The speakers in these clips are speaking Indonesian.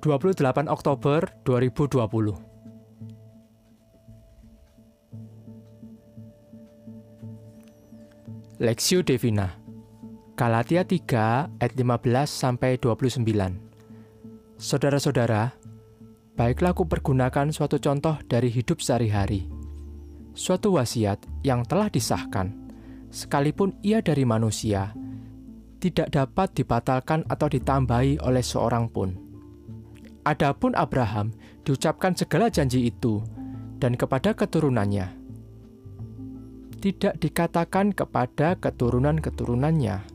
28 Oktober 2020 Lexio Divina Galatia 3 ayat 15 sampai 29 Saudara-saudara, baiklah aku pergunakan suatu contoh dari hidup sehari-hari. Suatu wasiat yang telah disahkan, sekalipun ia dari manusia, tidak dapat dibatalkan atau ditambahi oleh seorang pun Adapun Abraham diucapkan segala janji itu dan kepada keturunannya. Tidak dikatakan kepada keturunan-keturunannya.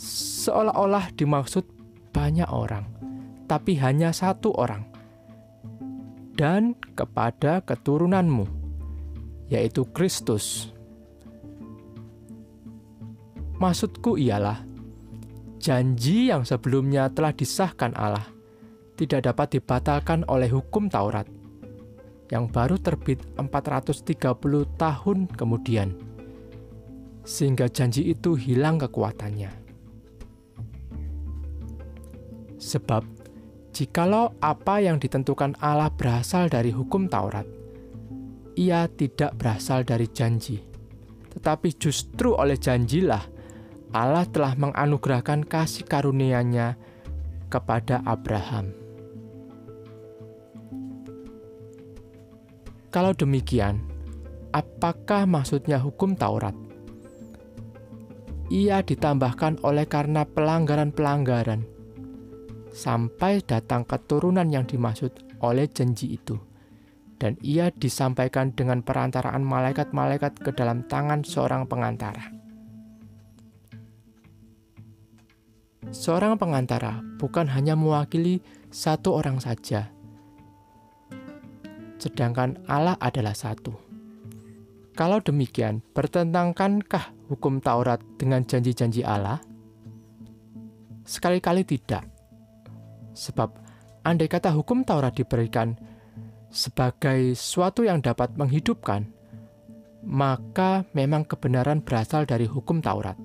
Seolah-olah dimaksud banyak orang, tapi hanya satu orang. Dan kepada keturunanmu, yaitu Kristus. Maksudku ialah janji yang sebelumnya telah disahkan Allah tidak dapat dibatalkan oleh hukum Taurat yang baru terbit 430 tahun kemudian, sehingga janji itu hilang kekuatannya. Sebab, jikalau apa yang ditentukan Allah berasal dari hukum Taurat, ia tidak berasal dari janji, tetapi justru oleh janjilah Allah telah menganugerahkan kasih karunia-Nya kepada Abraham. Kalau demikian, apakah maksudnya hukum Taurat? Ia ditambahkan oleh karena pelanggaran-pelanggaran sampai datang keturunan yang dimaksud oleh janji itu. Dan ia disampaikan dengan perantaraan malaikat-malaikat ke dalam tangan seorang pengantara. Seorang pengantara bukan hanya mewakili satu orang saja, sedangkan Allah adalah satu. Kalau demikian, bertentangkankah hukum Taurat dengan janji-janji Allah? Sekali-kali tidak. Sebab andai kata hukum Taurat diberikan sebagai suatu yang dapat menghidupkan, maka memang kebenaran berasal dari hukum Taurat.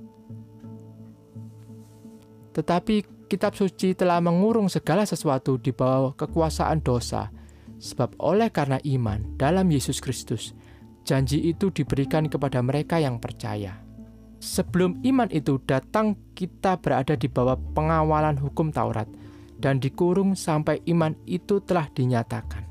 Tetapi kitab suci telah mengurung segala sesuatu di bawah kekuasaan dosa Sebab oleh karena iman dalam Yesus Kristus, janji itu diberikan kepada mereka yang percaya. Sebelum iman itu datang, kita berada di bawah pengawalan hukum Taurat dan dikurung sampai iman itu telah dinyatakan.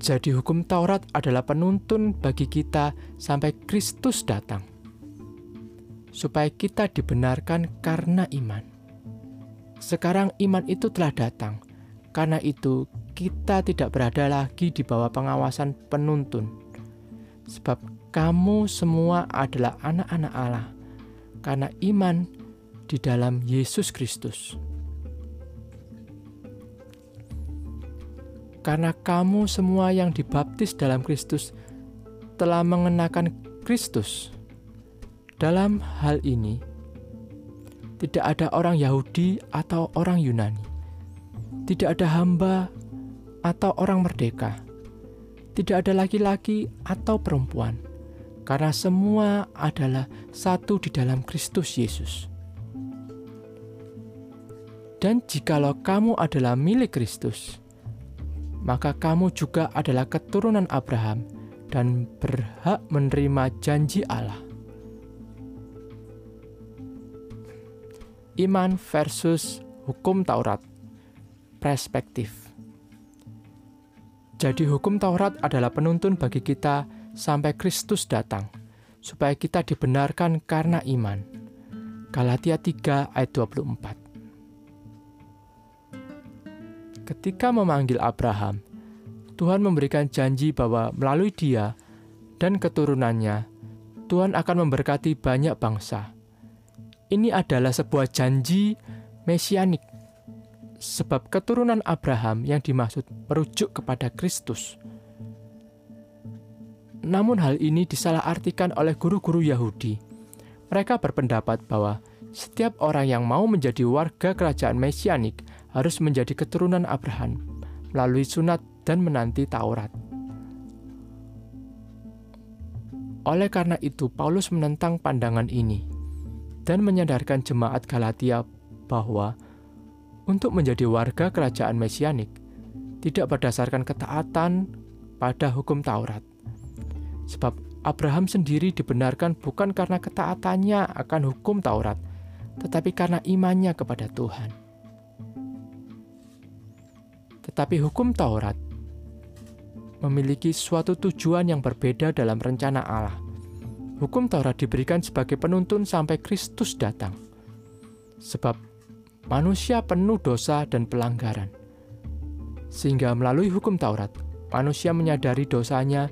Jadi, hukum Taurat adalah penuntun bagi kita sampai Kristus datang, supaya kita dibenarkan karena iman. Sekarang iman itu telah datang. Karena itu, kita tidak berada lagi di bawah pengawasan penuntun. Sebab kamu semua adalah anak-anak Allah karena iman di dalam Yesus Kristus. Karena kamu semua yang dibaptis dalam Kristus telah mengenakan Kristus. Dalam hal ini, tidak ada orang Yahudi atau orang Yunani. Tidak ada hamba atau orang merdeka. Tidak ada laki-laki atau perempuan. Karena semua adalah satu di dalam Kristus Yesus. Dan jikalau kamu adalah milik Kristus, maka kamu juga adalah keturunan Abraham dan berhak menerima janji Allah. Iman versus hukum Taurat. Perspektif. Jadi hukum Taurat adalah penuntun bagi kita sampai Kristus datang, supaya kita dibenarkan karena iman. Galatia 3 ayat 24. Ketika memanggil Abraham, Tuhan memberikan janji bahwa melalui dia dan keturunannya, Tuhan akan memberkati banyak bangsa ini adalah sebuah janji mesianik. Sebab keturunan Abraham yang dimaksud merujuk kepada Kristus. Namun hal ini disalahartikan oleh guru-guru Yahudi. Mereka berpendapat bahwa setiap orang yang mau menjadi warga kerajaan mesianik harus menjadi keturunan Abraham melalui sunat dan menanti Taurat. Oleh karena itu, Paulus menentang pandangan ini dan menyadarkan jemaat Galatia bahwa untuk menjadi warga kerajaan mesianik tidak berdasarkan ketaatan pada hukum Taurat. Sebab Abraham sendiri dibenarkan bukan karena ketaatannya akan hukum Taurat, tetapi karena imannya kepada Tuhan. Tetapi hukum Taurat memiliki suatu tujuan yang berbeda dalam rencana Allah. Hukum Taurat diberikan sebagai penuntun sampai Kristus datang. Sebab manusia penuh dosa dan pelanggaran. Sehingga melalui hukum Taurat, manusia menyadari dosanya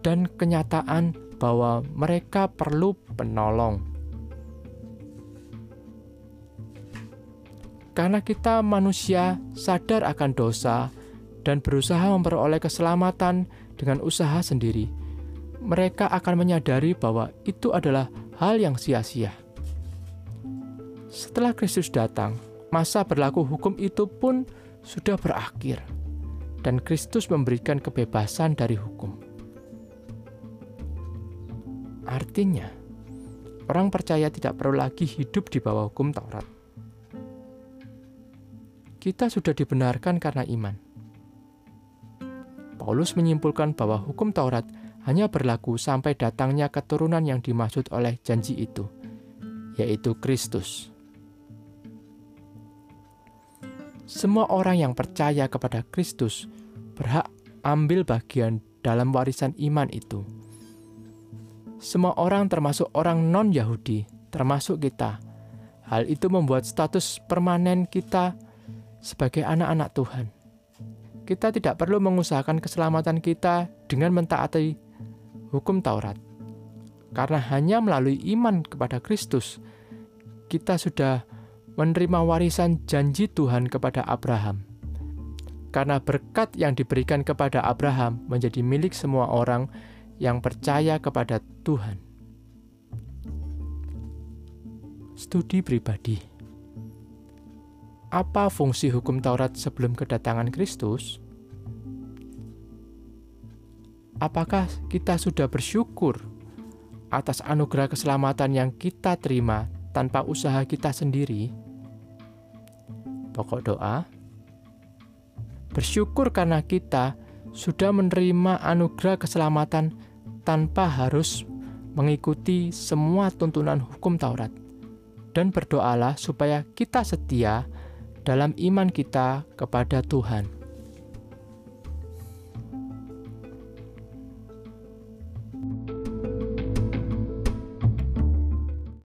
dan kenyataan bahwa mereka perlu penolong. Karena kita manusia sadar akan dosa dan berusaha memperoleh keselamatan dengan usaha sendiri, mereka akan menyadari bahwa itu adalah hal yang sia-sia. Setelah Kristus datang, masa berlaku hukum itu pun sudah berakhir, dan Kristus memberikan kebebasan dari hukum. Artinya, orang percaya tidak perlu lagi hidup di bawah hukum Taurat. Kita sudah dibenarkan karena iman. Paulus menyimpulkan bahwa hukum Taurat hanya berlaku sampai datangnya keturunan yang dimaksud oleh janji itu, yaitu Kristus. Semua orang yang percaya kepada Kristus berhak ambil bagian dalam warisan iman itu semua orang termasuk orang non-Yahudi, termasuk kita. Hal itu membuat status permanen kita sebagai anak-anak Tuhan. Kita tidak perlu mengusahakan keselamatan kita dengan mentaati hukum Taurat. Karena hanya melalui iman kepada Kristus, kita sudah menerima warisan janji Tuhan kepada Abraham. Karena berkat yang diberikan kepada Abraham menjadi milik semua orang yang percaya kepada Tuhan. Studi pribadi. Apa fungsi hukum Taurat sebelum kedatangan Kristus? Apakah kita sudah bersyukur atas anugerah keselamatan yang kita terima tanpa usaha kita sendiri? Pokok doa: bersyukur karena kita sudah menerima anugerah keselamatan tanpa harus mengikuti semua tuntunan hukum Taurat. Dan berdoalah supaya kita setia dalam iman kita kepada Tuhan.